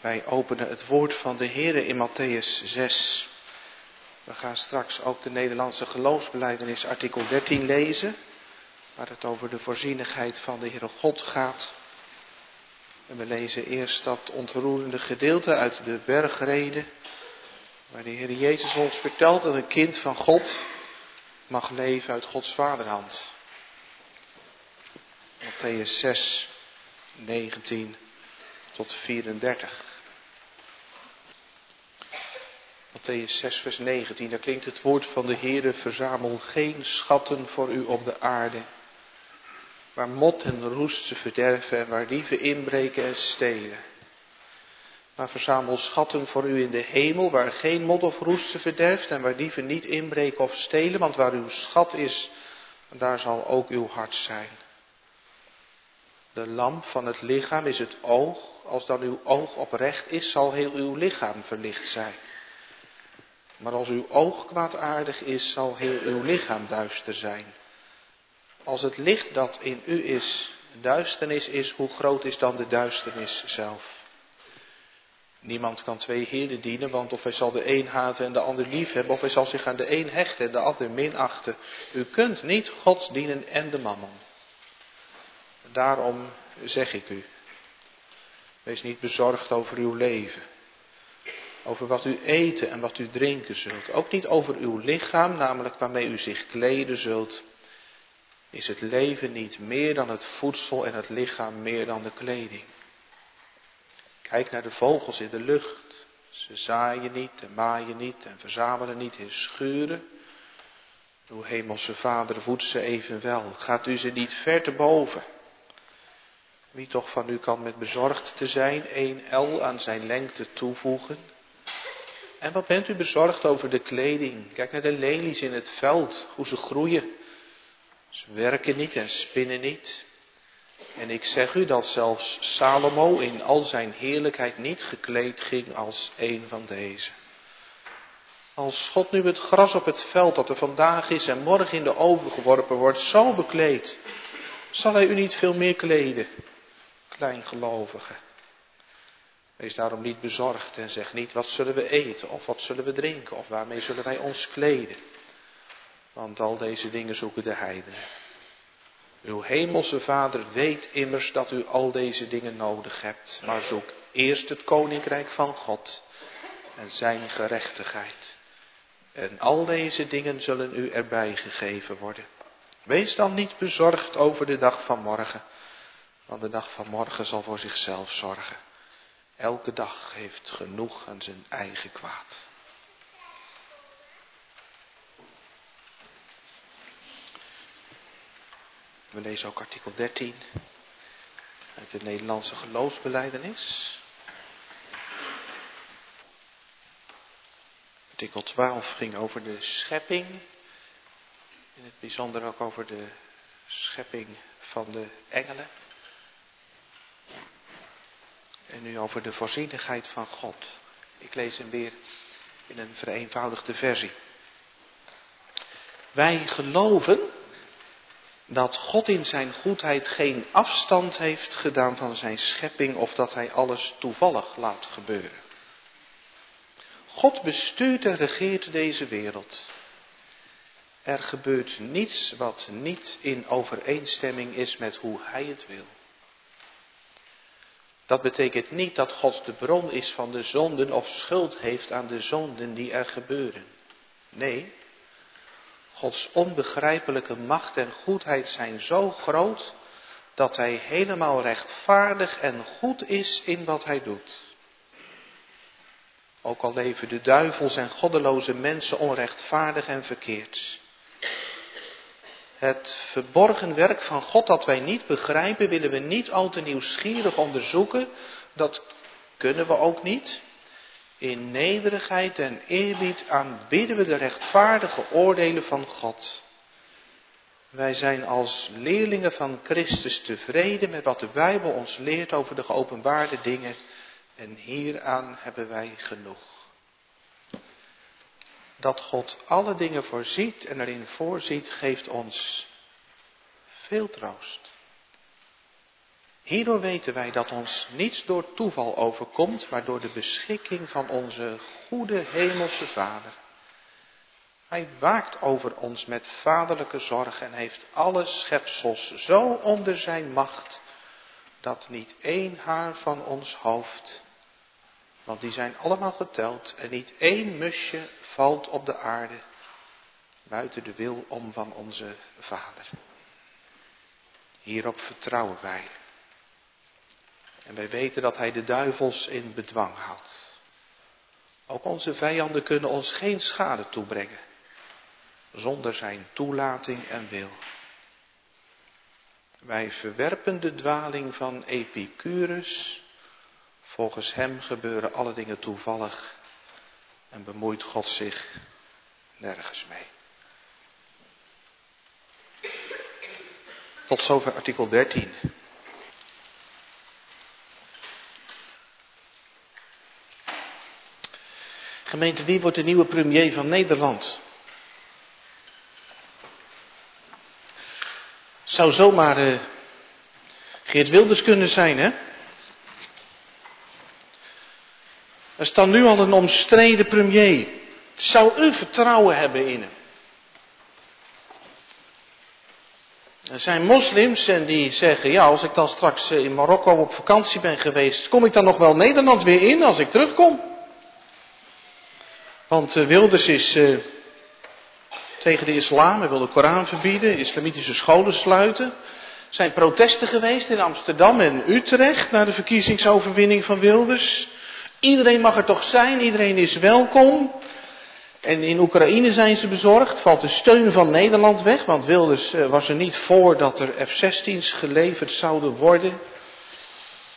Wij openen het woord van de Heer in Matthäus 6. We gaan straks ook de Nederlandse geloofsbeleidenis artikel 13 lezen, waar het over de voorzienigheid van de Heere God gaat. En we lezen eerst dat ontroerende gedeelte uit de bergrede, waar de Heer Jezus ons vertelt dat een kind van God mag leven uit Gods vaderhand. Matthäus 6, 19 tot 34. Matthäus 6, vers 19, daar klinkt het woord van de Heere, verzamel geen schatten voor u op de aarde, waar mot en roest ze verderven en waar dieven inbreken en stelen. Maar verzamel schatten voor u in de hemel, waar geen mot of roest ze verderft en waar dieven niet inbreken of stelen, want waar uw schat is, daar zal ook uw hart zijn. De lamp van het lichaam is het oog. Als dan uw oog oprecht is, zal heel uw lichaam verlicht zijn. Maar als uw oog kwaadaardig is, zal heel uw lichaam duister zijn. Als het licht dat in u is duisternis is, hoe groot is dan de duisternis zelf? Niemand kan twee heren dienen, want of hij zal de een haten en de ander lief hebben, of hij zal zich aan de een hechten en de ander minachten. U kunt niet God dienen en de mammon. Daarom zeg ik u, wees niet bezorgd over uw leven, over wat u eten en wat u drinken zult. Ook niet over uw lichaam, namelijk waarmee u zich kleden zult. Is het leven niet meer dan het voedsel en het lichaam meer dan de kleding? Kijk naar de vogels in de lucht. Ze zaaien niet en maaien niet en verzamelen niet in schuren. Uw hemelse vader voedt ze evenwel. Gaat u ze niet ver te boven? Wie toch van u kan met bezorgd te zijn één L aan zijn lengte toevoegen? En wat bent u bezorgd over de kleding? Kijk naar de lelies in het veld, hoe ze groeien. Ze werken niet en spinnen niet. En ik zeg u dat zelfs Salomo in al zijn heerlijkheid niet gekleed ging als een van deze. Als God nu het gras op het veld dat er vandaag is en morgen in de oven geworpen wordt, zo bekleedt, zal hij u niet veel meer kleden, kleingelovige. Wees daarom niet bezorgd en zeg niet wat zullen we eten of wat zullen we drinken of waarmee zullen wij ons kleden. Want al deze dingen zoeken de heidenen. Uw hemelse vader weet immers dat u al deze dingen nodig hebt. Maar zoek eerst het koninkrijk van God en zijn gerechtigheid. En al deze dingen zullen u erbij gegeven worden. Wees dan niet bezorgd over de dag van morgen, want de dag van morgen zal voor zichzelf zorgen. Elke dag heeft genoeg aan zijn eigen kwaad. We lezen ook artikel 13 uit de Nederlandse geloofsbeleidenis. Artikel 12 ging over de schepping. In het bijzonder ook over de schepping van de engelen. En nu over de voorzienigheid van God. Ik lees hem weer in een vereenvoudigde versie. Wij geloven dat God in zijn goedheid geen afstand heeft gedaan van zijn schepping of dat hij alles toevallig laat gebeuren. God bestuurt en regeert deze wereld. Er gebeurt niets wat niet in overeenstemming is met hoe hij het wil. Dat betekent niet dat God de bron is van de zonden of schuld heeft aan de zonden die er gebeuren. Nee, Gods onbegrijpelijke macht en goedheid zijn zo groot dat Hij helemaal rechtvaardig en goed is in wat Hij doet. Ook al leven de duivels en goddeloze mensen onrechtvaardig en verkeerd. Het verborgen werk van God dat wij niet begrijpen, willen we niet al te nieuwsgierig onderzoeken. Dat kunnen we ook niet. In nederigheid en eerbied aanbidden we de rechtvaardige oordelen van God. Wij zijn als leerlingen van Christus tevreden met wat de Bijbel ons leert over de geopenbaarde dingen. En hieraan hebben wij genoeg. Dat God alle dingen voorziet en erin voorziet, geeft ons veel troost. Hierdoor weten wij dat ons niets door toeval overkomt, maar door de beschikking van onze goede hemelse Vader. Hij waakt over ons met vaderlijke zorg en heeft alle schepsels zo onder zijn macht, dat niet één haar van ons hoofd, want die zijn allemaal geteld, en niet één musje valt op de aarde buiten de wil om van onze Vader. Hierop vertrouwen wij. En wij weten dat Hij de duivels in bedwang houdt. Ook onze vijanden kunnen ons geen schade toebrengen zonder Zijn toelating en wil. Wij verwerpen de dwaling van Epicurus. Volgens hem gebeuren alle dingen toevallig en bemoeit God zich nergens mee. Tot zover artikel 13. Gemeente, wie wordt de nieuwe premier van Nederland? Zou zomaar uh, Geert Wilders kunnen zijn, hè? Er dan nu al een omstreden premier. Zou u vertrouwen hebben in hem? Er zijn moslims en die zeggen, ja, als ik dan straks eh, in Marokko op vakantie ben geweest, kom ik dan nog wel Nederland weer in als ik terugkom? Want uh, Wilders is uh, tegen de islam, hij wil de Koran verbieden, islamitische scholen sluiten. Er zijn protesten geweest in Amsterdam en Utrecht na de verkiezingsoverwinning van Wilders. Iedereen mag er toch zijn, iedereen is welkom. En in Oekraïne zijn ze bezorgd, valt de steun van Nederland weg, want Wilders eh, was er niet voor dat er F-16's geleverd zouden worden.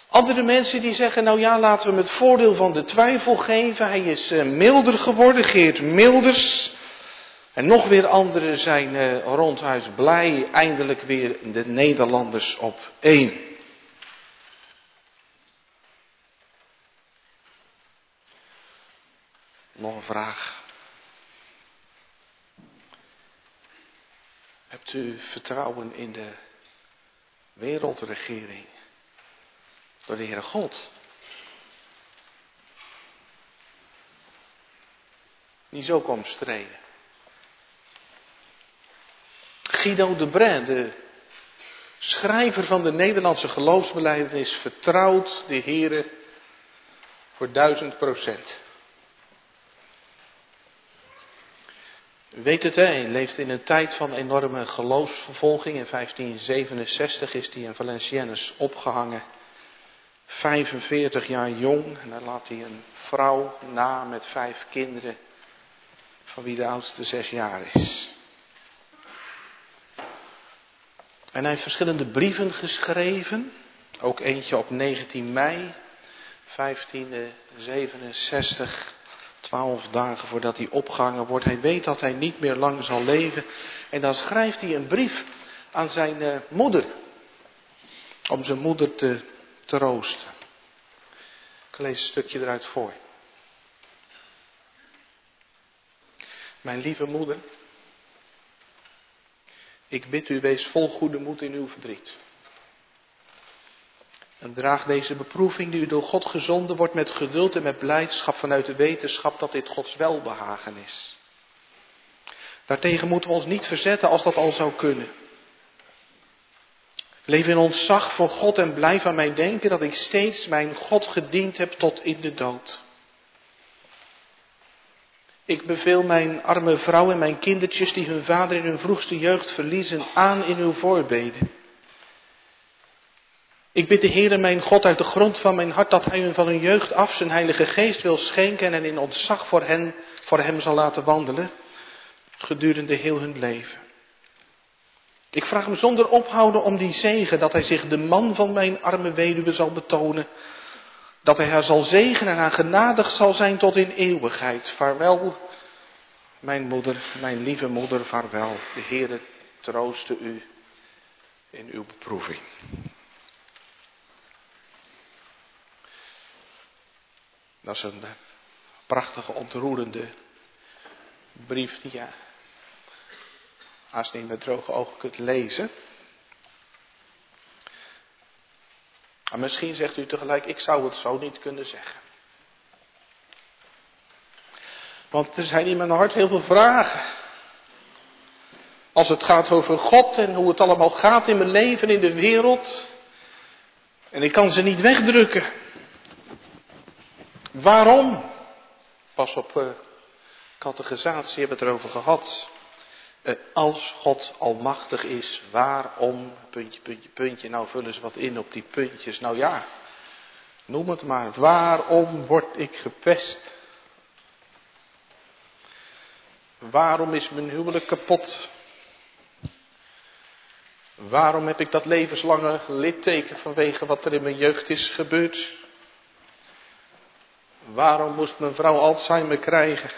Andere mensen die zeggen, nou ja, laten we hem het voordeel van de twijfel geven. Hij is eh, milder geworden, Geert Milders. En nog weer anderen zijn uh, ronduit blij, eindelijk weer de Nederlanders op één. Nog een vraag. Hebt u vertrouwen in de wereldregering door de Heere God? Die zo komt streden. Guido de Brun, de schrijver van de Nederlandse geloofsbelijdenis, vertrouwt de Heere voor duizend procent. U weet het, hij leeft in een tijd van enorme geloofsvervolging. In 1567 is hij in Valenciennes opgehangen. 45 jaar jong. En dan laat hij een vrouw na met vijf kinderen, van wie de oudste zes jaar is. En hij heeft verschillende brieven geschreven. Ook eentje op 19 mei 1567. Twaalf dagen voordat hij opgehangen wordt. Hij weet dat hij niet meer lang zal leven. En dan schrijft hij een brief aan zijn uh, moeder. Om zijn moeder te troosten. Ik lees een stukje eruit voor. Mijn lieve moeder. Ik bid u, wees vol goede moed in uw verdriet. En draag deze beproeving die u door God gezonden wordt met geduld en met blijdschap vanuit de wetenschap dat dit Gods welbehagen is. Daartegen moeten we ons niet verzetten als dat al zou kunnen. Leef in ontzag voor God en blijf aan mij denken dat ik steeds mijn God gediend heb tot in de dood. Ik beveel mijn arme vrouw en mijn kindertjes die hun vader in hun vroegste jeugd verliezen aan in uw voorbeden. Ik bid de Heere mijn God uit de grond van mijn hart dat Hij hun van hun jeugd af zijn heilige geest wil schenken en in ontzag voor hen, voor Hem zal laten wandelen gedurende heel hun leven. Ik vraag hem zonder ophouden om die zegen dat Hij zich de man van mijn arme weduwe zal betonen. Dat Hij haar zal zegenen en haar genadig zal zijn tot in eeuwigheid. Vaarwel, mijn moeder, mijn lieve moeder, vaarwel. De Heere trooste u in uw beproeving. Dat is een prachtige, ontroerende brief die je haast niet met droge ogen kunt lezen. Maar misschien zegt u tegelijk, ik zou het zo niet kunnen zeggen. Want er zijn in mijn hart heel veel vragen. Als het gaat over God en hoe het allemaal gaat in mijn leven, in de wereld. En ik kan ze niet wegdrukken. Waarom? Pas op uh, catechisatie hebben we het erover gehad. Uh, als God almachtig is, waarom, puntje, puntje, puntje, nou vullen ze wat in op die puntjes. Nou ja, noem het maar. Waarom word ik gepest? Waarom is mijn huwelijk kapot? Waarom heb ik dat levenslange litteken vanwege wat er in mijn jeugd is gebeurd? Waarom moest mijn vrouw Alzheimer krijgen?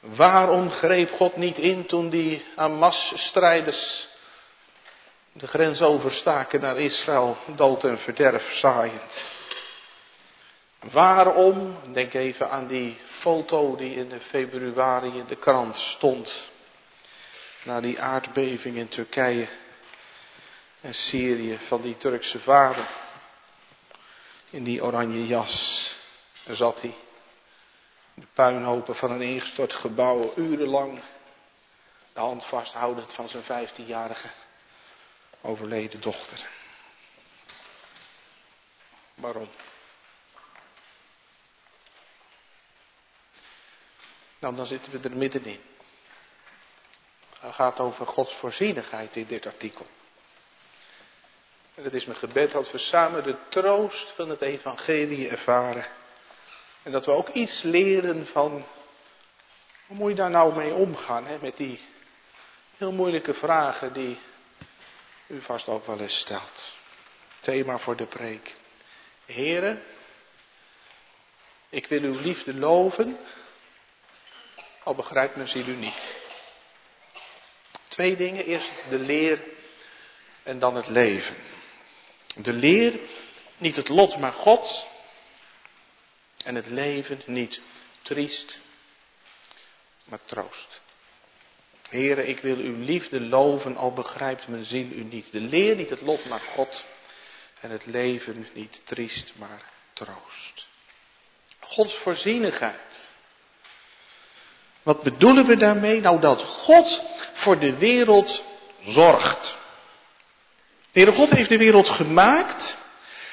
Waarom greep God niet in toen die Hamas-strijders de grens overstaken naar Israël, dood en verderf zaaiend? Waarom, denk even aan die foto die in februari in de krant stond, na die aardbeving in Turkije en Syrië van die Turkse vader. In die oranje jas zat hij. De puinhopen van een ingestort gebouw, urenlang de hand vasthoudend van zijn vijftienjarige overleden dochter. Waarom? Nou, dan zitten we er middenin. Het gaat over Gods voorzienigheid in dit artikel. En het is mijn gebed dat we samen de troost van het evangelie ervaren. En dat we ook iets leren van, hoe moet je daar nou mee omgaan, hè, met die heel moeilijke vragen die u vast ook wel eens stelt. Thema voor de preek. Heren, ik wil uw liefde loven, al begrijpt men ze u niet. Twee dingen. Eerst de leer en dan het leven. De leer, niet het lot, maar God. En het leven, niet triest, maar troost. Heren, ik wil uw liefde loven, al begrijpt mijn ziel u niet. De leer, niet het lot, maar God. En het leven, niet triest, maar troost. Gods voorzienigheid. Wat bedoelen we daarmee? Nou, dat God voor de wereld zorgt. Heere God heeft de wereld gemaakt.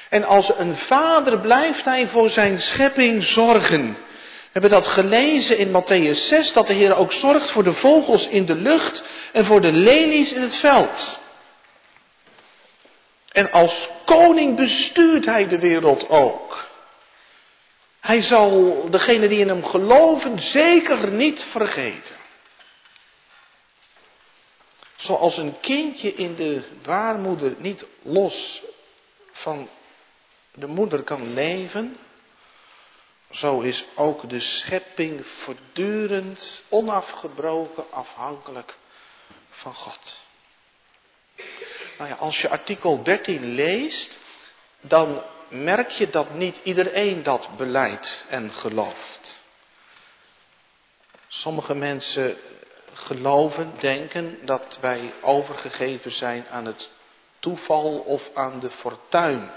En als een vader blijft hij voor zijn schepping zorgen. We hebben dat gelezen in Matthäus 6, dat de Heer ook zorgt voor de vogels in de lucht en voor de lelies in het veld. En als koning bestuurt hij de wereld ook. Hij zal degene die in hem geloven zeker niet vergeten. Zoals een kindje in de baarmoeder niet los van de moeder kan leven, zo is ook de schepping voortdurend, onafgebroken afhankelijk van God. Nou ja, als je artikel 13 leest, dan merk je dat niet iedereen dat beleidt en gelooft. Sommige mensen geloven, denken dat wij overgegeven zijn aan het toeval of aan de fortuin.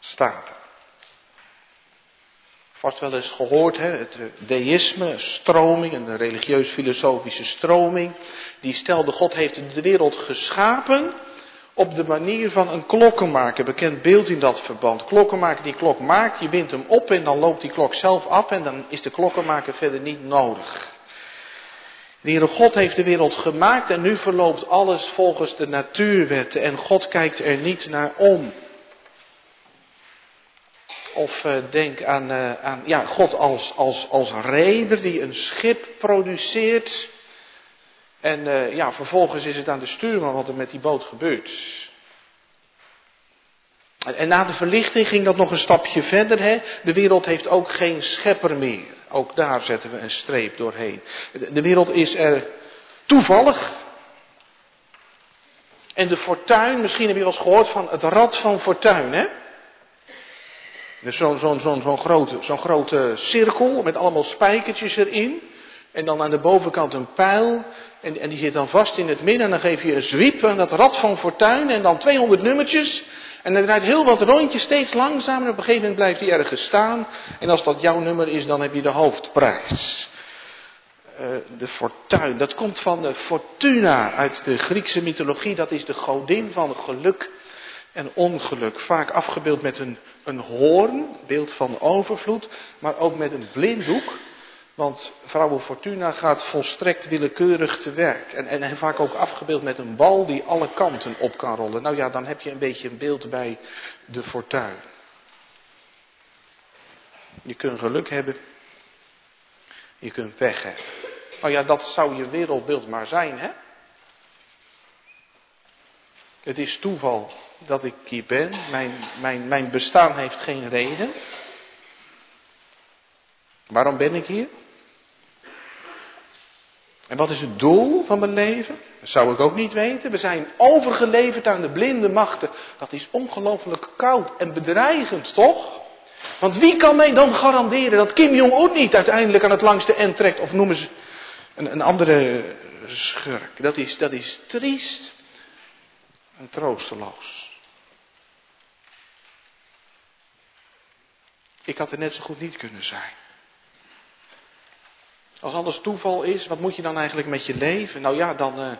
Staat Vast wel eens gehoord, hè, het deïsme, een stroming, een religieus-filosofische stroming. Die stelde, God heeft de wereld geschapen op de manier van een klokkenmaker. Bekend beeld in dat verband. Klokkenmaker die klok maakt, je wint hem op en dan loopt die klok zelf af en dan is de klokkenmaker verder niet nodig. De Heere God heeft de wereld gemaakt en nu verloopt alles volgens de natuurwetten en God kijkt er niet naar om. Of uh, denk aan, uh, aan ja, God als, als, als reder die een schip produceert. En uh, ja, vervolgens is het aan de stuurman wat er met die boot gebeurt. En, en na de verlichting ging dat nog een stapje verder. Hè? De wereld heeft ook geen schepper meer. Ook daar zetten we een streep doorheen. De wereld is er toevallig. En de fortuin, misschien heb je wel eens gehoord van het rad van fortuin, hè? Dus zo'n zo, zo, zo grote, zo'n grote cirkel met allemaal spijkertjes erin. En dan aan de bovenkant een pijl. En, en die zit dan vast in het midden. En dan geef je een zwiep aan dat rad van fortuin. En dan 200 nummertjes. En dan draait heel wat rondjes, steeds langzamer. Op een gegeven moment blijft hij ergens staan. En als dat jouw nummer is, dan heb je de hoofdprijs. Uh, de fortuin, dat komt van de Fortuna uit de Griekse mythologie. Dat is de godin van geluk en ongeluk. Vaak afgebeeld met een, een hoorn, beeld van overvloed, maar ook met een blinddoek. Want vrouwen Fortuna gaat volstrekt willekeurig te werk. En, en, en, vaak ook afgebeeld met een bal die alle kanten op kan rollen. Nou ja, dan heb je een beetje een beeld bij de fortuin. Je kunt geluk hebben. Je kunt pech hebben. Nou ja, dat zou je wereldbeeld maar zijn, hè? Het is toeval dat ik hier ben. Mijn, mijn, mijn bestaan heeft geen reden. Waarom ben ik hier? En wat is het doel van mijn leven? Dat zou ik ook niet weten. We zijn overgeleverd aan de blinde machten. Dat is ongelooflijk koud en bedreigend, toch? Want wie kan mij dan garanderen dat Kim Jong-un niet uiteindelijk aan het langste end trekt? Of noemen ze een, een andere schurk. Dat is, dat is triest en troosteloos. Ik had er net zo goed niet kunnen zijn. Als alles toeval is, wat moet je dan eigenlijk met je leven? Nou ja, dan uh,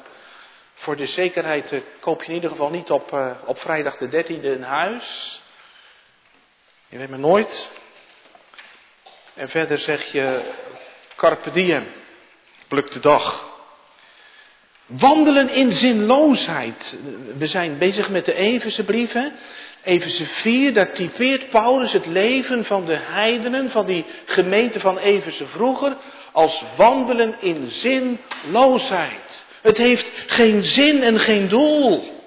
voor de zekerheid uh, koop je in ieder geval niet op, uh, op vrijdag de 13e een huis. Je weet maar nooit. En verder zeg je carpe diem, pluk de dag. Wandelen in zinloosheid. We zijn bezig met de Everse brieven. Everse 4, daar typeert Paulus het leven van de heidenen, van die gemeente van Everse vroeger, als wandelen in zinloosheid. Het heeft geen zin en geen doel.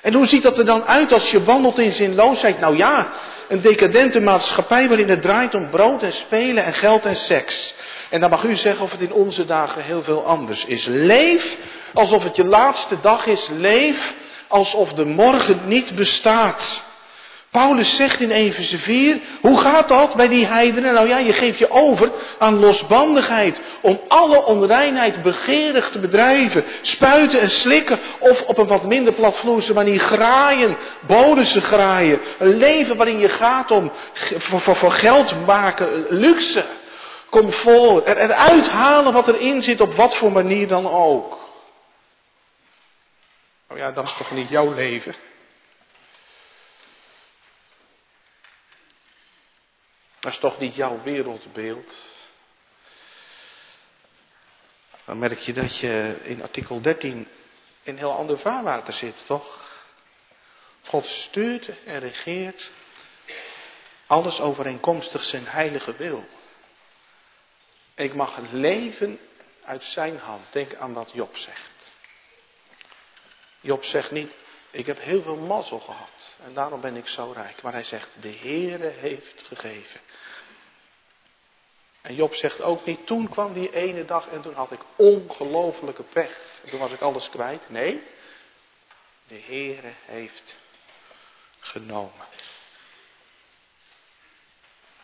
En hoe ziet dat er dan uit als je wandelt in zinloosheid? Nou ja, een decadente maatschappij waarin het draait om brood en spelen en geld en seks. En dan mag u zeggen of het in onze dagen heel veel anders is. Leef alsof het je laatste dag is. Leef alsof de morgen niet bestaat. Paulus zegt in Efeze 4, hoe gaat dat bij die heidenen? Nou ja, je geeft je over aan losbandigheid, om alle onreinheid begeerig te bedrijven, spuiten en slikken, of op een wat minder platvloerse manier graaien, bonussen graaien. Een leven waarin je gaat om voor, geld maken, luxe, comfort, er, eruit halen wat erin zit, op wat voor manier dan ook. Nou ja, dat is toch niet jouw leven? Dat is toch niet jouw wereldbeeld? Dan merk je dat je in artikel 13 in heel ander vaarwater zit, toch? God stuurt en regeert alles overeenkomstig zijn heilige wil. Ik mag leven uit zijn hand. Denk aan wat Job zegt. Job zegt niet, ik heb heel veel mazzel gehad en daarom ben ik zo rijk. Maar hij zegt, de Heere heeft gegeven. En Job zegt ook niet, toen kwam die ene dag en toen had ik ongelofelijke pech. En toen was ik alles kwijt. Nee, de Heere heeft genomen.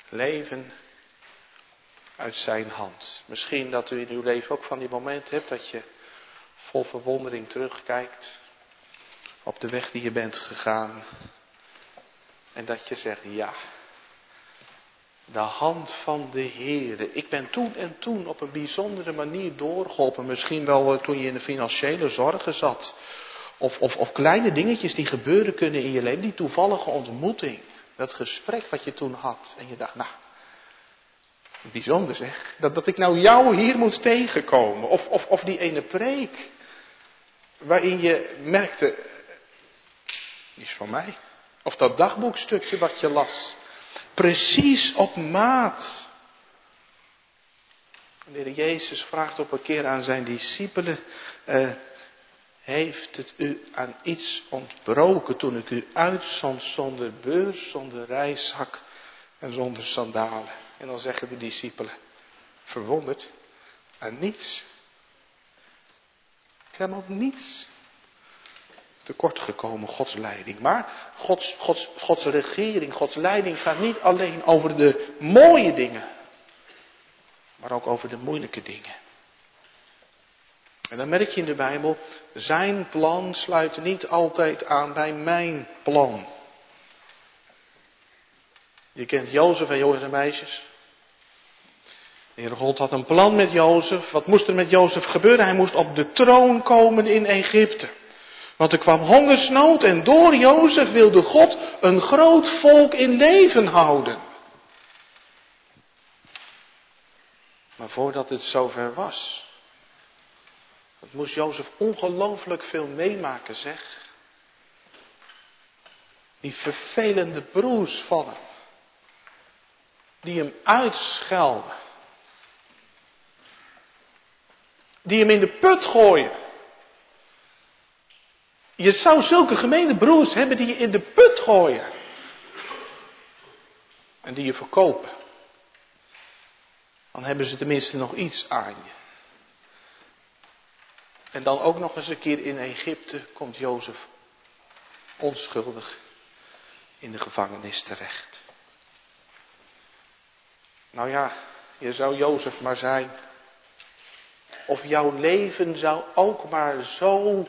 Leven uit zijn hand. Misschien dat u in uw leven ook van die momenten hebt dat je vol verwondering terugkijkt op de weg die je bent gegaan. En dat je zegt, ja, de hand van de Heer. Ik ben toen en toen op een bijzondere manier doorgeholpen. Misschien wel eh, toen je in de financiële zorgen zat. Of, of, of kleine dingetjes die gebeuren kunnen in je leven. Die toevallige ontmoeting. Dat gesprek wat je toen had. En je dacht, nou, bijzonder zeg. Dat, dat ik nou jou hier moet tegenkomen. Of, of, of die ene preek. Waarin je merkte, is van mij. Of dat dagboekstukje wat je las. Precies op maat. De Heer Jezus vraagt op een keer aan zijn discipelen, uh, heeft het u aan iets ontbroken toen ik u uitzond zonder beurs, zonder reiszak en zonder sandalen? En dan zeggen de discipelen, verwonderd, aan niets. Helemaal niets tekort gekomen, Gods leiding. Maar Gods, Gods, Gods regering, Gods leiding gaat niet alleen over de mooie dingen, maar ook over de moeilijke dingen. En dan merk je in de Bijbel, zijn plan sluit niet altijd aan bij mijn plan. Je kent Jozef en jongens en meisjes. De Heere God had een plan met Jozef. Wat moest er met Jozef gebeuren? Hij moest op de troon komen in Egypte. Want er kwam hongersnood en door Jozef wilde God een groot volk in leven houden. Maar voordat het zover was, dat moest Jozef ongelooflijk veel meemaken, zeg. Die vervelende broers van hem, die hem uitschelden. Die hem in de put gooien. Je zou zulke gemene broers hebben die je in de put gooien. En die je verkopen. Dan hebben ze tenminste nog iets aan je. En dan ook nog eens een keer in Egypte komt Jozef onschuldig in de gevangenis terecht. Nou ja, je zou Jozef maar zijn. Of jouw leven zou ook maar zo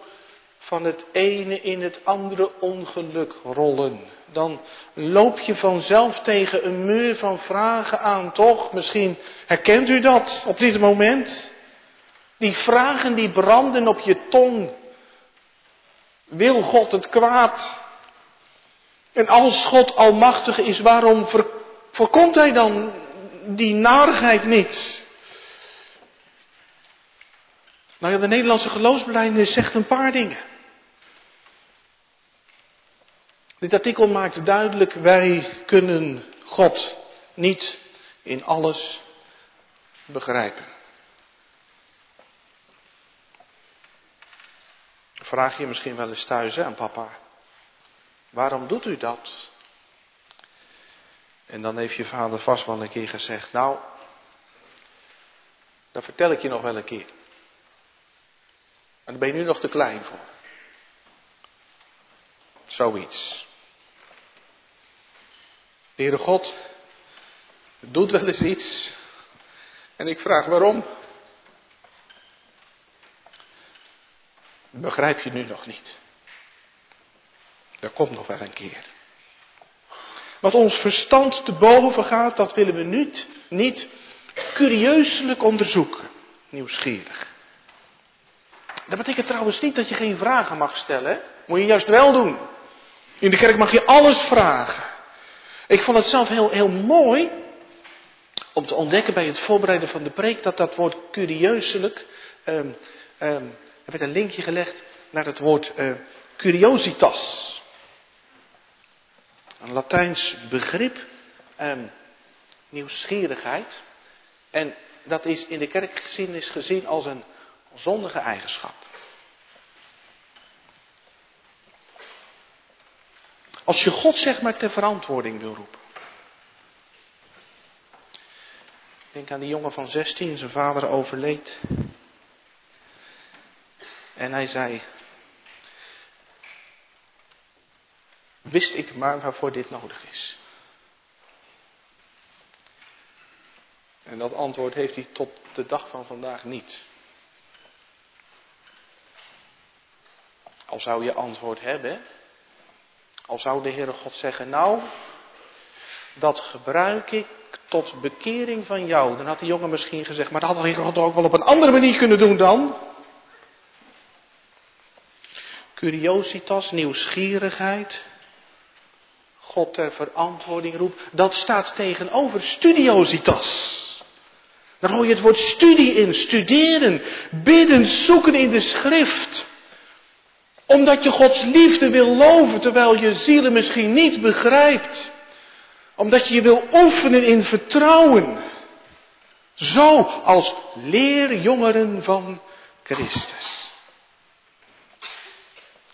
van het ene in het andere ongeluk rollen. Dan loop je vanzelf tegen een muur van vragen aan, toch? Misschien herkent u dat op dit moment. Die vragen die branden op je tong. Wil God het kwaad? En als God almachtig is, waarom voorkomt hij dan die narigheid niet? Nou ja, de Nederlandse geloofsbeleid zegt een paar dingen. Dit artikel maakt duidelijk, wij kunnen God niet in alles begrijpen. Vraag je misschien wel eens thuis aan papa, waarom doet u dat? En dan heeft je vader vast wel een keer gezegd, nou, dat vertel ik je nog wel een keer. En daar ben je nu nog te klein voor. Zoiets. Heere God doet wel eens iets. En ik vraag waarom. Begrijp je nu nog niet. Dat komt nog wel een keer. Wat ons verstand te boven gaat, dat willen we niet, niet curieuselijk onderzoeken. Nieuwsgierig. Dat betekent trouwens niet dat je geen vragen mag stellen. Moet je juist wel doen. In de kerk mag je alles vragen. Ik vond het zelf heel, heel mooi om te ontdekken bij het voorbereiden van de preek dat dat woord curieuselijk, um, um, er werd een linkje gelegd naar het woord uh, curiositas. Een Latijns begrip, um, nieuwsgierigheid. En dat is in de kerkgeschiedenis gezien als een zondige eigenschap. Als je God zeg maar ter verantwoording wil roepen. Denk aan die jongen van 16, zijn vader overleed. En hij zei, wist ik maar waarvoor dit nodig is. En dat antwoord heeft hij tot de dag van vandaag niet. Al zou je antwoord hebben, al zou de Heere God zeggen, nou, dat gebruik ik tot bekering van jou. Dan had die jongen misschien gezegd, maar dat had de Heere God ook wel op een andere manier kunnen doen dan. Curiositas, nieuwsgierigheid, God ter verantwoording roept, dat staat tegenover studiositas. Dan hoor je het woord studie in, studeren, bidden, zoeken in de schrift omdat je Gods liefde wil loven terwijl je zielen misschien niet begrijpt. Omdat je je wil oefenen in vertrouwen. Zo als leerjongeren van Christus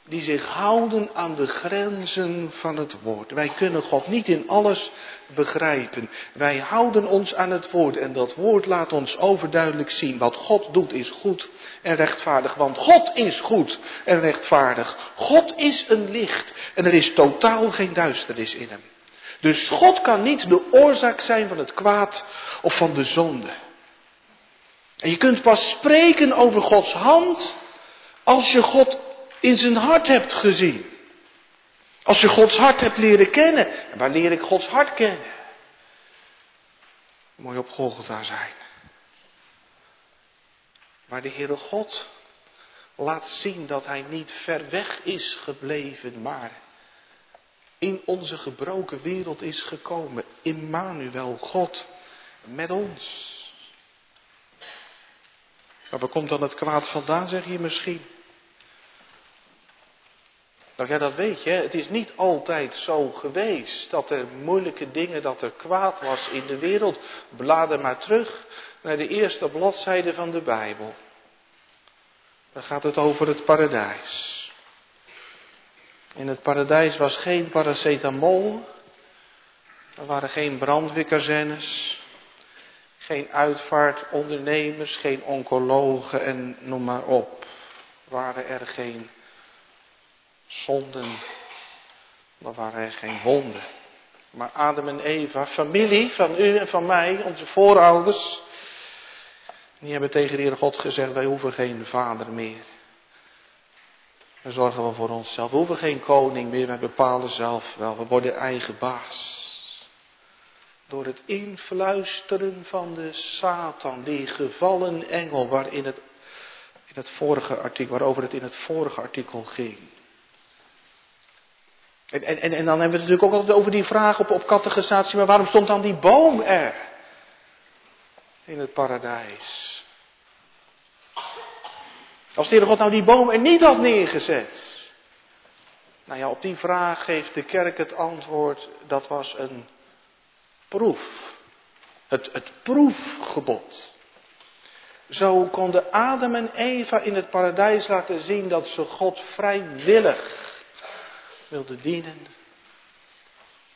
die zich houden aan de grenzen van het woord. Wij kunnen God niet in alles begrijpen. Wij houden ons aan het woord en dat woord laat ons overduidelijk zien. Wat God doet is goed en rechtvaardig, want God is goed en rechtvaardig. God is een licht en er is totaal geen duisternis in hem. Dus God kan niet de oorzaak zijn van het kwaad of van de zonde. En je kunt pas spreken over Gods hand als je God in zijn hart hebt gezien. Als je Gods hart hebt leren kennen. En waar leer ik Gods hart kennen? Mooi op Golgotha zijn. Waar de Heere God laat zien dat Hij niet ver weg is gebleven, maar in onze gebroken wereld is gekomen. Immanuel, God met ons. Maar waar komt dan het kwaad vandaan, zeg je misschien? Nou ja, dat weet je. Het is niet altijd zo geweest dat er moeilijke dingen, dat er kwaad was in de wereld. Blader maar terug naar de eerste bladzijde van de Bijbel. Dan gaat het over het paradijs. In het paradijs was geen paracetamol. Er waren geen brandweerkazernes. Geen uitvaartondernemers, geen oncologen en noem maar op. Waren er geen zonden. Dan waren er geen wonden. Maar Adam en Eva, familie van u en van mij, onze voorouders. Die hebben tegen de Heer God gezegd, wij hoeven geen vader meer. We zorgen wel voor onszelf. We hoeven geen koning meer, we bepalen zelf wel. We worden eigen baas. Door het influisteren van de Satan, die gevallen engel, waarin het, in het vorige artikel, waarover het in het vorige artikel ging. En, en, en dan hebben we het natuurlijk ook altijd over die vraag op, op catechisatie, maar waarom stond dan die boom er? In het paradijs. Als de Heer God nou die boom er niet had neergezet. Nou ja, op die vraag geeft de kerk het antwoord, dat was een proef. Het, het proefgebod. Zo konden Adam en Eva in het paradijs laten zien dat ze God vrijwillig wilden dienen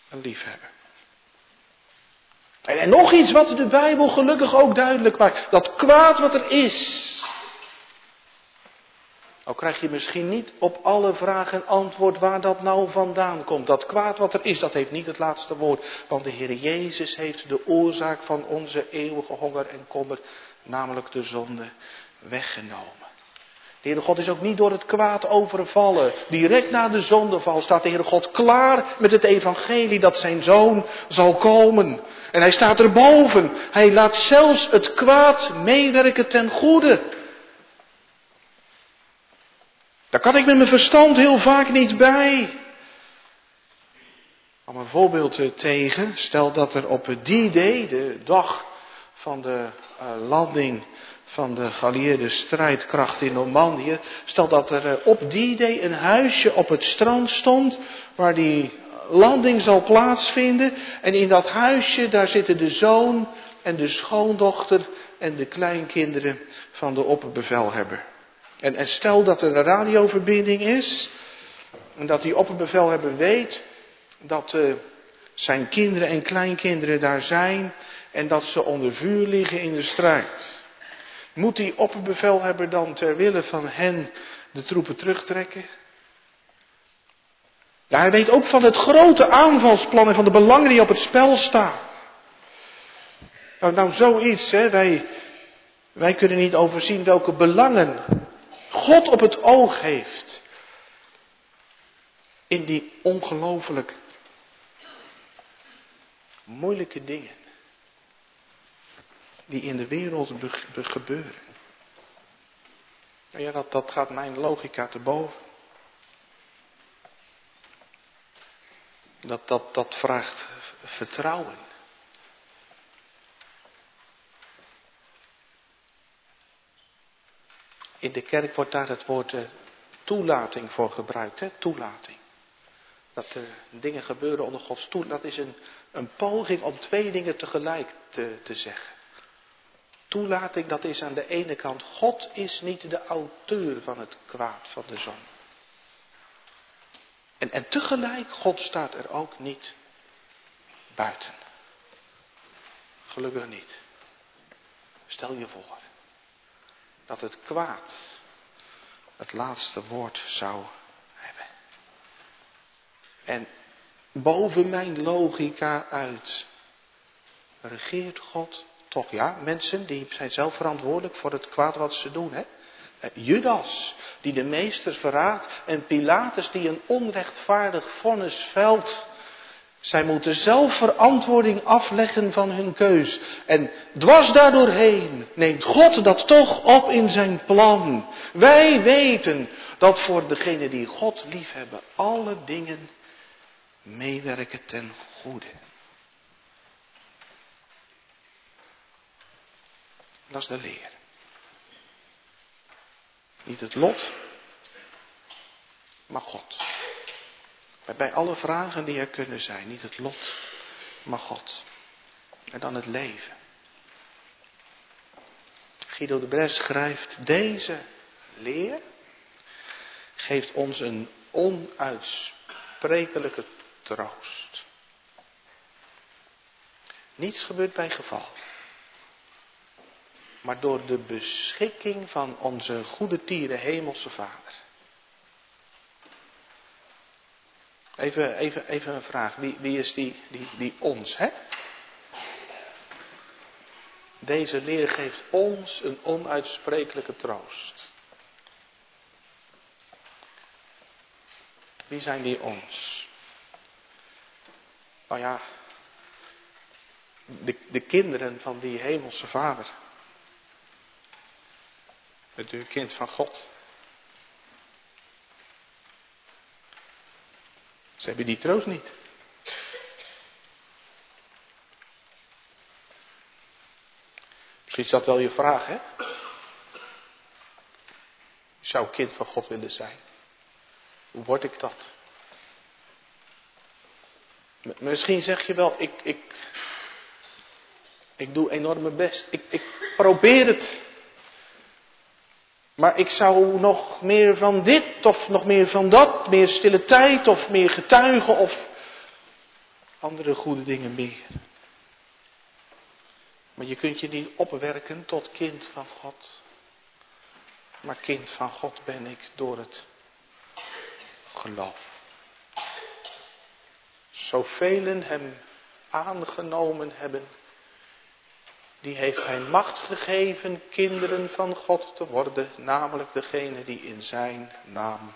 en liefhebben. En, en nog iets wat de Bijbel gelukkig ook duidelijk maakt. Dat kwaad wat er is, nou krijg je misschien niet op alle vragen antwoord waar dat nou vandaan komt. Dat kwaad wat er is, dat heeft niet het laatste woord. Want de Heer Jezus heeft de oorzaak van onze eeuwige honger en kommer, namelijk de zonde, weggenomen. De Heere God is ook niet door het kwaad overvallen. Direct na de zondeval staat de Heere God klaar met het evangelie dat zijn zoon zal komen. En hij staat erboven. Hij laat zelfs het kwaad meewerken ten goede. Daar kan ik met mijn verstand heel vaak niet bij. Om een voorbeeld eh, tegen, stel dat er op die day, de dag van de uh, landing van de geallieerde strijdkracht in Normandië, stel dat er uh, op die day een huisje op het strand stond waar die landing zal plaatsvinden. En in dat huisje, daar zitten de zoon en de schoondochter en de kleinkinderen van de opperbevelhebber. En, stel dat er een radioverbinding is. En dat die opperbevelhebber weet dat uh, zijn kinderen en kleinkinderen daar zijn. En dat ze onder vuur liggen in de strijd. Moet die opperbevelhebber dan ter wille van hen de troepen terugtrekken? Ja, hij weet ook van het grote aanvalsplan en van de belangen die op het spel staan. Nou, nou zoiets, hè. Wij, wij kunnen niet overzien welke belangen God op het oog heeft. In die ongelooflijk moeilijke dingen. Die in de wereld gebeuren. Ja, dat, dat gaat mijn logica te boven. Dat, dat, dat vraagt vertrouwen. In de kerk wordt daar het woord uh, toelating voor gebruikt. Hè? Toelating. Dat er dingen gebeuren onder Gods toelating. Dat is een, een poging om twee dingen tegelijk te, te zeggen. Toelating, dat is aan de ene kant, God is niet de auteur van het kwaad van de zon. En, tegelijk, God staat er ook niet buiten. Gelukkig niet. Stel je voor dat het kwaad het laatste woord zou hebben. En boven mijn logica uit regeert God Toch ja, mensen die zijn zelf verantwoordelijk voor het kwaad wat ze doen. Hè? Eh, Judas, die de meester verraadt. En Pilatus, die een onrechtvaardig vonnis velt. Zij moeten zelf verantwoording afleggen van hun keus. En dwars daardoorheen neemt God dat toch op in zijn plan. Wij weten dat voor degenen die God liefhebben alle dingen meewerken ten goede. Dat is de leer. Niet het lot, maar God. Bij alle vragen die er kunnen zijn, niet het lot, maar God. En dan het leven. Guido de Bres schrijft, deze leer geeft ons een onuitsprekelijke troost. Niets gebeurt bij geval. Maar door de beschikking van onze goede tieren hemelse Vader. Even, even, even een vraag. Wie, wie is die, die, die ons, hè? Deze leer geeft ons een onuitsprekelijke troost. Wie zijn die ons? Nou ja, de, de kinderen van die hemelse vader. Bent u een kind van God? Ze hebben die troost niet. Misschien is dat wel je vraag, hè? Zou kind van God willen zijn. Hoe word ik dat? Misschien zeg je wel, ik, ik, ik doe enorm mijn best. Ik, ik probeer het. Maar ik zou nog meer van dit of nog meer van dat, meer stille tijd of meer getuigen of andere goede dingen meer. Maar je kunt je niet opwerken tot kind van God. Maar kind van God ben ik door het geloof. Zoveel hem aangenomen hebben, die heeft hij macht gegeven kinderen van God te worden, namelijk degene die in zijn naam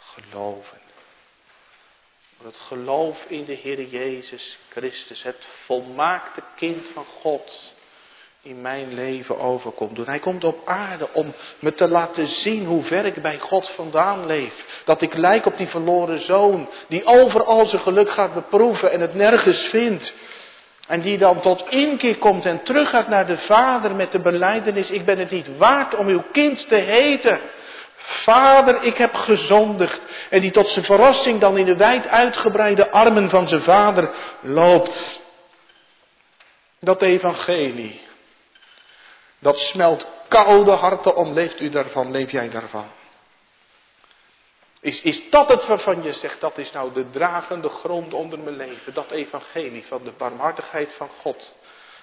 geloven. Het geloof in de Heer Jezus Christus, het volmaakte kind van God, in mijn leven overkomt doen. Hij komt op aarde om me te laten zien hoe ver ik bij God vandaan leef. Dat ik lijk op die verloren zoon, die overal zijn geluk gaat beproeven en het nergens vindt. En die dan tot inkeer komt en terug gaat naar de Vader met de beleidenis, ik ben het niet waard om uw kind te heten. Vader, ik heb gezondigd. En die tot zijn verrassing dan in de wijd uitgebreide armen van zijn vader loopt. Dat evangelie. Dat smelt koude harten om. Leeft u daarvan? Leef jij daarvan? Is, is dat het waarvan je zegt, dat is nou de dragende grond onder mijn leven. Dat evangelie van de barmhartigheid van God.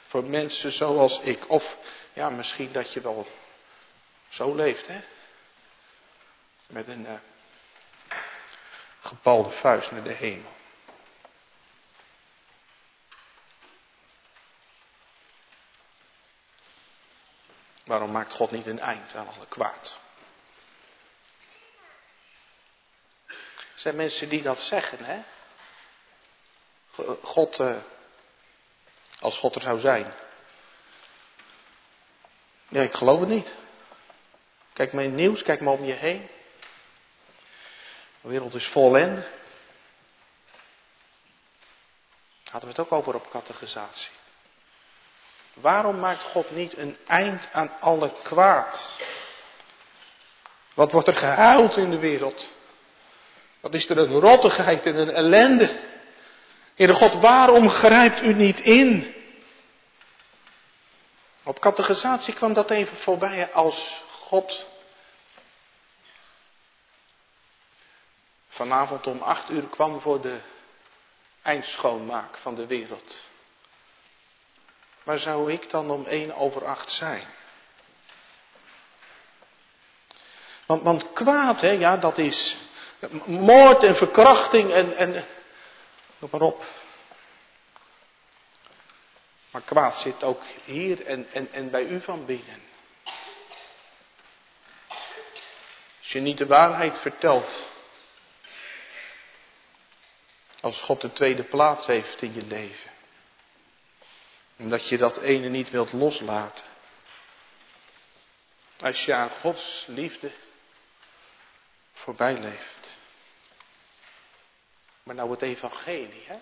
Voor mensen zoals ik. Of ja, misschien dat je wel zo leeft, hè. Met een uh, gepalde vuist naar de hemel. Waarom maakt God niet een eind aan alle kwaad? Er zijn mensen die dat zeggen, hè? God, uh, als God er zou zijn. Ja, ik geloof het niet. Kijk maar in het nieuws, kijk maar om je heen. De wereld is vol ellende. Hadden we het ook over op categorisatie. Waarom maakt God niet een eind aan alle kwaad? Wat wordt er gehuild in de wereld? Wat is er een rottigheid en een ellende? Heere God, waarom grijpt u niet in? Op categorisatie kwam dat even voorbij als God vanavond om acht uur kwam voor de eindschoonmaak van de wereld. Waar zou ik dan om één over acht zijn? Want, want kwaad, hè, ja, dat is moord en verkrachting en, en noem maar op. Maar kwaad zit ook hier en, en, en bij u van binnen. Als je niet de waarheid vertelt. Als God de tweede plaats heeft in je leven. Omdat je dat ene niet wilt loslaten. Als je aan Gods liefde voorbij leeft. Maar nou het evangelie, hè?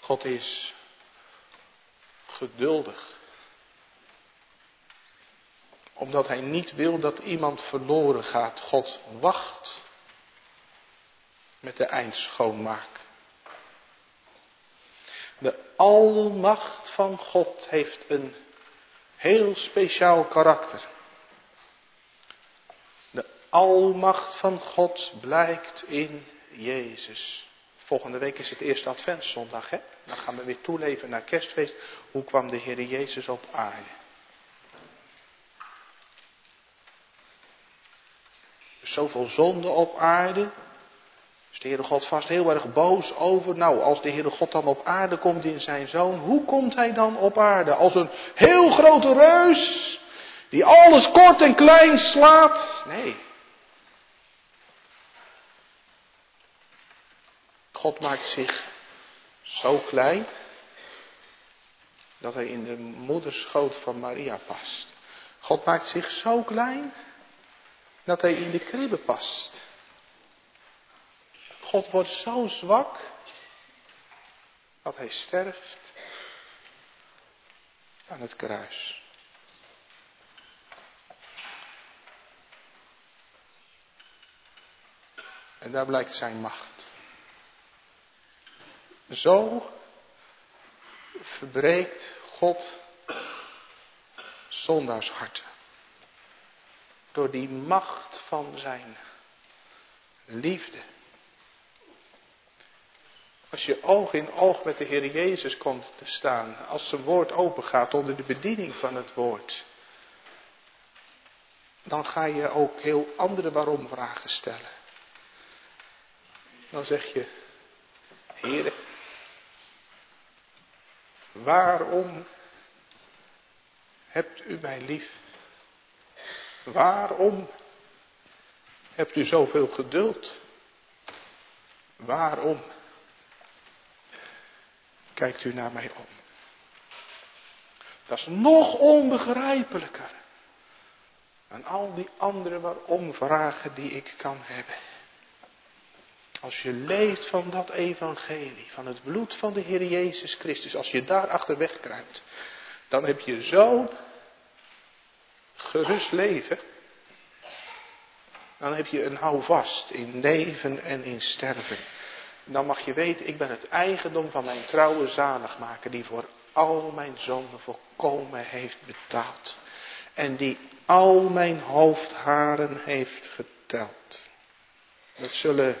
God is geduldig. Omdat hij niet wil dat iemand verloren gaat. God wacht met de eindschoonmaak. De almacht van God heeft een heel speciaal karakter. Almacht van God blijkt in Jezus. Volgende week is het eerste adventszondag, hè? Dan gaan we weer toeleven naar kerstfeest. Hoe kwam de Heer Jezus op aarde? Zoveel zonde op aarde. Is de Heere God vast heel erg boos over? Nou, als de Heere God dan op aarde komt in zijn zoon, hoe komt hij dan op aarde? Als een heel grote reus, die alles kort en klein slaat? Nee. God maakt zich zo klein dat hij in de moederschoot van Maria past. God maakt zich zo klein dat hij in de kribbe past. God wordt zo zwak dat hij sterft aan het kruis. En daar blijkt zijn macht. Zo verbreekt God zondaars Door die macht van zijn liefde. Als je oog in oog met de Heer Jezus komt te staan, als zijn woord open gaat onder de bediening van het woord, dan ga je ook heel andere waarom vragen stellen. Dan zeg je, Heer, waarom hebt u mij lief? Waarom hebt u zoveel geduld? Waarom kijkt u naar mij om. Dat is nog onbegrijpelijker dan al die andere waarom vragen die ik kan hebben. Als je leest van dat evangelie, van het bloed van de Heer Jezus Christus, als je daar achterweg kruipt, dan heb je zo'n gerust leven. Dan heb je een houvast in leven en in sterven dan mag je weten, ik ben het eigendom van mijn trouwe zaligmaker, die voor al mijn zonden volkomen heeft betaald. En die al mijn hoofdharen heeft geteld. Dat zullen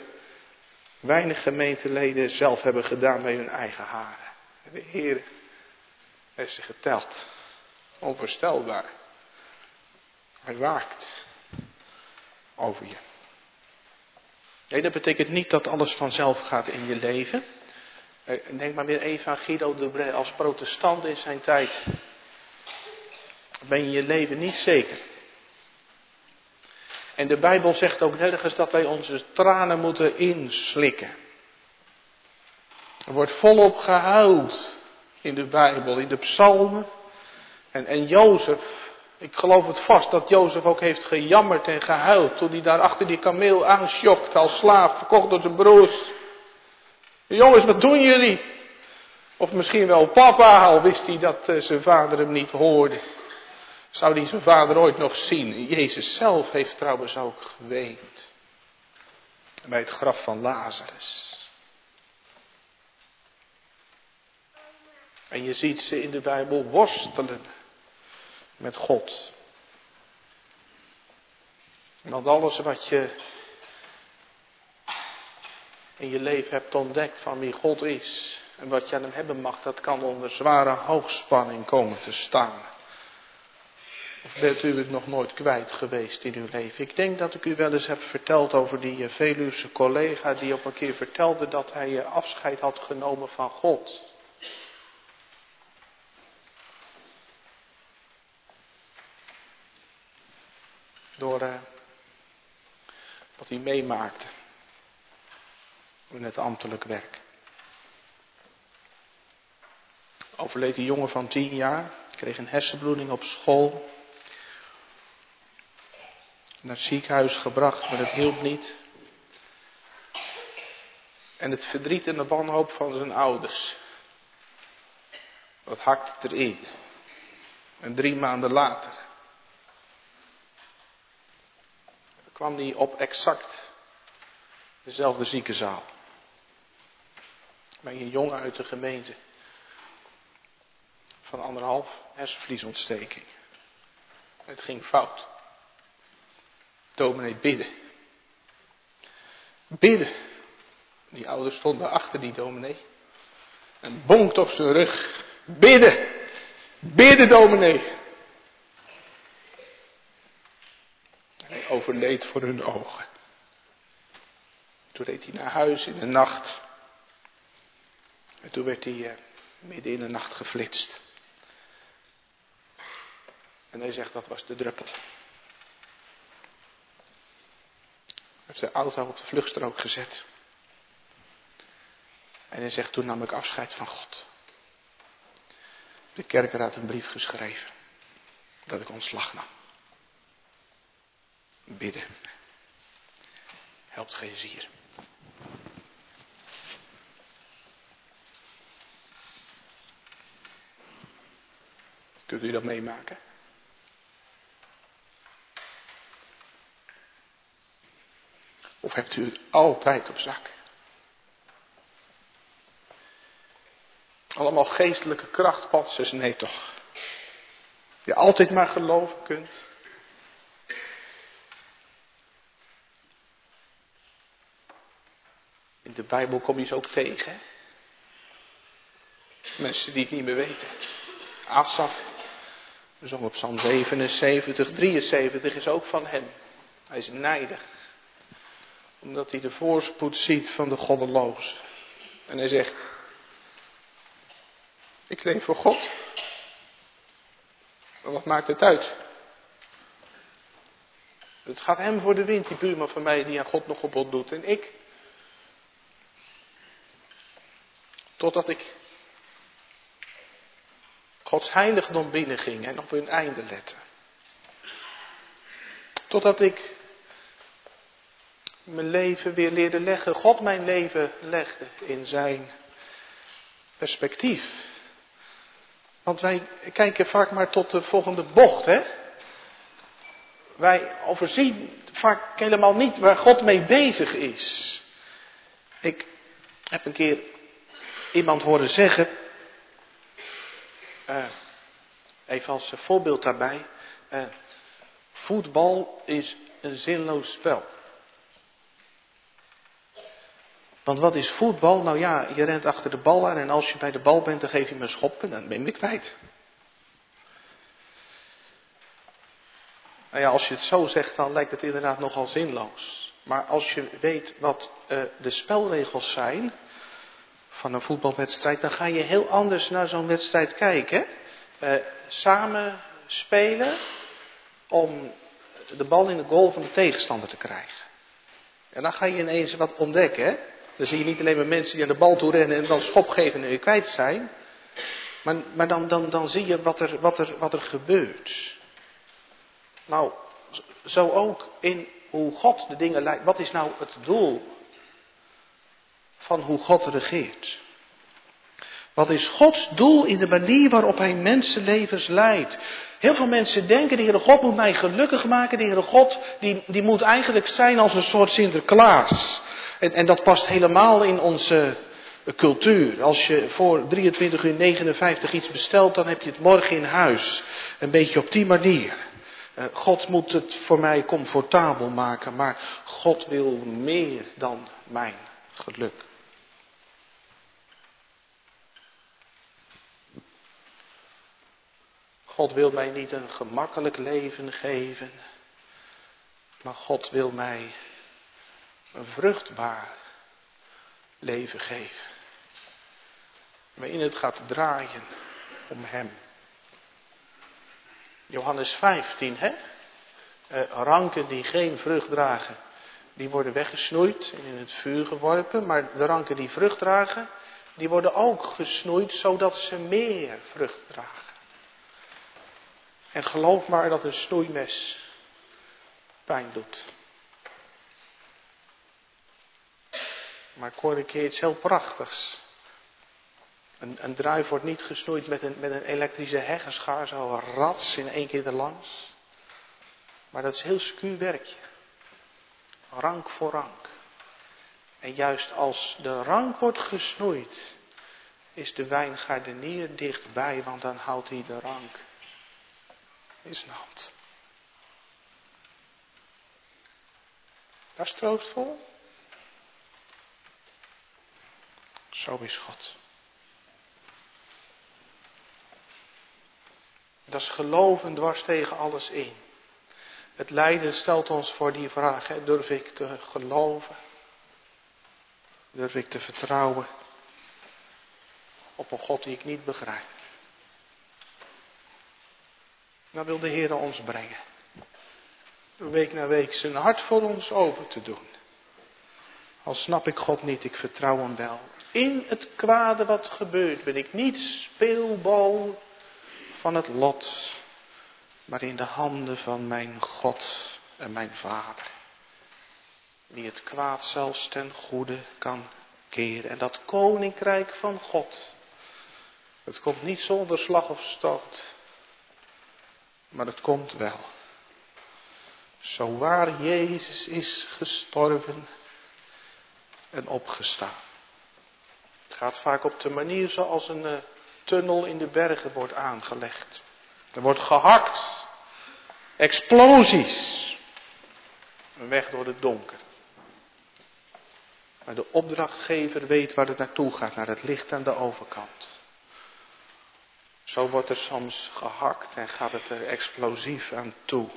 weinig gemeenteleden zelf hebben gedaan bij hun eigen haren. De Heer heeft ze geteld. Onvoorstelbaar. Hij waakt over je. Dat betekent niet dat alles vanzelf gaat in je leven. Eh, denk maar weer even aan Guido de Brij als protestant in zijn tijd. Ben je je leven niet zeker. En de Bijbel zegt ook nergens dat wij onze tranen moeten inslikken. Er wordt volop gehuild in de Bijbel, in de psalmen. En, en Jozef ik geloof het vast dat Jozef ook heeft gejammerd en gehuild toen hij daar achter die kameel aanschokt als slaaf, verkocht door zijn broers. Jongens, wat doen jullie? Of misschien wel papa, al wist hij dat eh, zijn vader hem niet hoorde. Zou hij zijn vader ooit nog zien? Jezus zelf heeft trouwens ook geweend. Bij het graf van Lazarus. En je ziet ze in de Bijbel worstelen met God. Want alles wat je in je leven hebt ontdekt van wie God is en wat je aan hem hebben mag, dat kan onder zware hoogspanning komen te staan. Of bent u het nog nooit kwijt geweest in uw leven? Ik denk dat ik u wel eens heb verteld over die eh, Veluwse collega die op een keer vertelde dat hij eh, afscheid had genomen van God. Door eh, wat hij meemaakte in het ambtelijk werk. Overleed een jongen van tien jaar, kreeg een hersenbloeding op school, naar het ziekenhuis gebracht, maar het hielp niet. En het verdriet en de wanhoop van zijn ouders. Dat hakte erin. En drie maanden later kwam hij op exact dezelfde ziekenzaal. Bij een jongen uit de gemeente van anderhalf hersenvliesontsteking. Het ging fout. Dominee bidden. Bidden. Die ouders stonden achter die dominee. En bonkt op zijn rug. Bidden. Bidden dominee. Hij overleed voor hun ogen. Toen reed hij naar huis in de nacht. En toen werd hij eh, midden in de nacht geflitst. En hij zegt dat was de druppel. Hij heeft zijn auto op de vluchtstrook gezet. En hij zegt toen nam ik afscheid van God. De kerker had een brief geschreven. Dat ik ontslag nam. Bidden. Helpt geen zier. Kunt u dat meemaken? Of hebt u het altijd op zak? Allemaal geestelijke krachtpatsers, nee toch. Je altijd maar geloven kunt. In de Bijbel kom je ze ook tegen. Mensen die het niet meer weten. Asaf, we op Psalm 77, 73 is ook van hem. Hij is nijdig. Omdat hij de voorspoed ziet van de goddeloos. En hij zegt, ik leef voor God. Maar wat maakt het uit? Het gaat hem voor de wind, die buurman van mij die aan God nog op doet. En ik, totdat ik Gods heiligdom binnenging en op hun einde lette. Totdat ik mijn leven weer leerde leggen, God mijn leven legde in zijn perspectief. Want wij kijken vaak maar tot de volgende bocht, hè? Wij overzien vaak helemaal niet waar God mee bezig is. Ik heb een keer iemand horen zeggen, uh, even als voorbeeld daarbij, uh, voetbal is een zinloos spel. Want wat is voetbal? Nou ja, je rent achter de bal aan en als je bij de bal bent, dan geef je me een schop en dan ben je kwijt. Nou ja, als je het zo zegt, dan lijkt het inderdaad nogal zinloos. Maar als je weet wat uh, de spelregels zijn van een voetbalwedstrijd, dan ga je heel anders naar zo'n wedstrijd kijken. Uh, samen spelen om de bal in de goal van de tegenstander te krijgen. En dan ga je ineens wat ontdekken. Dan zie je niet alleen maar mensen die aan de bal toe rennen en dan schop geven en weer kwijt zijn. Maar, maar dan, dan, dan zie je wat er, wat, er, wat er gebeurt. Nou, zo ook in hoe God de dingen leidt. Wat is nou het doel van hoe God regeert? Wat is Gods doel in de manier waarop Hij mensenlevens leidt? Heel veel mensen denken, de Heere God moet mij gelukkig maken. De Heere God, die, die moet eigenlijk zijn als een soort Sinterklaas. En, en dat past helemaal in onze cultuur. Als je voor 23 uur 59 iets bestelt, dan heb je het morgen in huis. Een beetje op die manier. Eh, God moet het voor mij comfortabel maken, maar God wil meer dan mijn geluk. God wil mij niet een gemakkelijk leven geven, maar God wil mij een vruchtbaar leven geven. Waarin het gaat draaien om Hem. Johannes 15, hè? Eh, ranken die geen vrucht dragen, die worden weggesnoeid en in het vuur geworpen. Maar de ranken die vrucht dragen, die worden ook gesnoeid zodat ze meer vrucht dragen. En geloof maar dat een snoeimes pijn doet. Maar ik hoorde een keer iets heel prachtigs. Een, een druif wordt niet gesnoeid met een, met een elektrische heggenschaar, zo rats in één keer erlangs. Maar dat is heel secuur werkje. Rank voor rank. En juist als de rank wordt gesnoeid, is de wijngaardenier dichtbij, want dan houdt hij de rank in zijn hand. Dat is troostvol. Zo is God. Dat is geloven dwars tegen alles in. Het lijden stelt ons voor die vraag, durf ik te geloven? Durf ik te vertrouwen op een God die ik niet begrijp? Dan wil de Heer ons brengen. Week na week zijn hart voor ons open te doen. Al snap ik God niet, ik vertrouw hem wel. In het kwade wat gebeurt ben ik niet speelbal van het lot, maar in de handen van mijn God en mijn Vader. Die het kwaad zelfs ten goede kan keren. En dat koninkrijk van God, het komt niet zonder slag of stoot, maar het komt wel. Zo waar Jezus is gestorven en opgestaan. Gaat vaak op de manier zoals een uh, tunnel in de bergen wordt aangelegd. Er wordt gehakt. Explosies. Een weg door het donker. Maar de opdrachtgever weet waar het naartoe gaat, naar het licht aan de overkant. Zo wordt er soms gehakt en gaat het er explosief aan toe.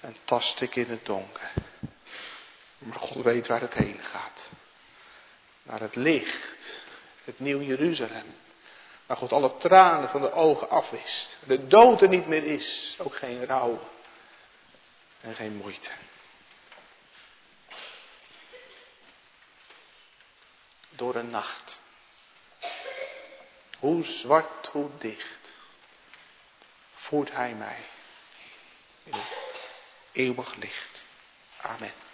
En tast ik in het donker. Maar God weet waar het heen gaat. Naar het licht. Het nieuw Jeruzalem. Waar God alle tranen van de ogen afwist. De dood er niet meer is. Ook geen rouw. En geen moeite. Door een nacht. Hoe zwart, hoe dicht. Voert hij mij. In het eeuwig licht. Amen.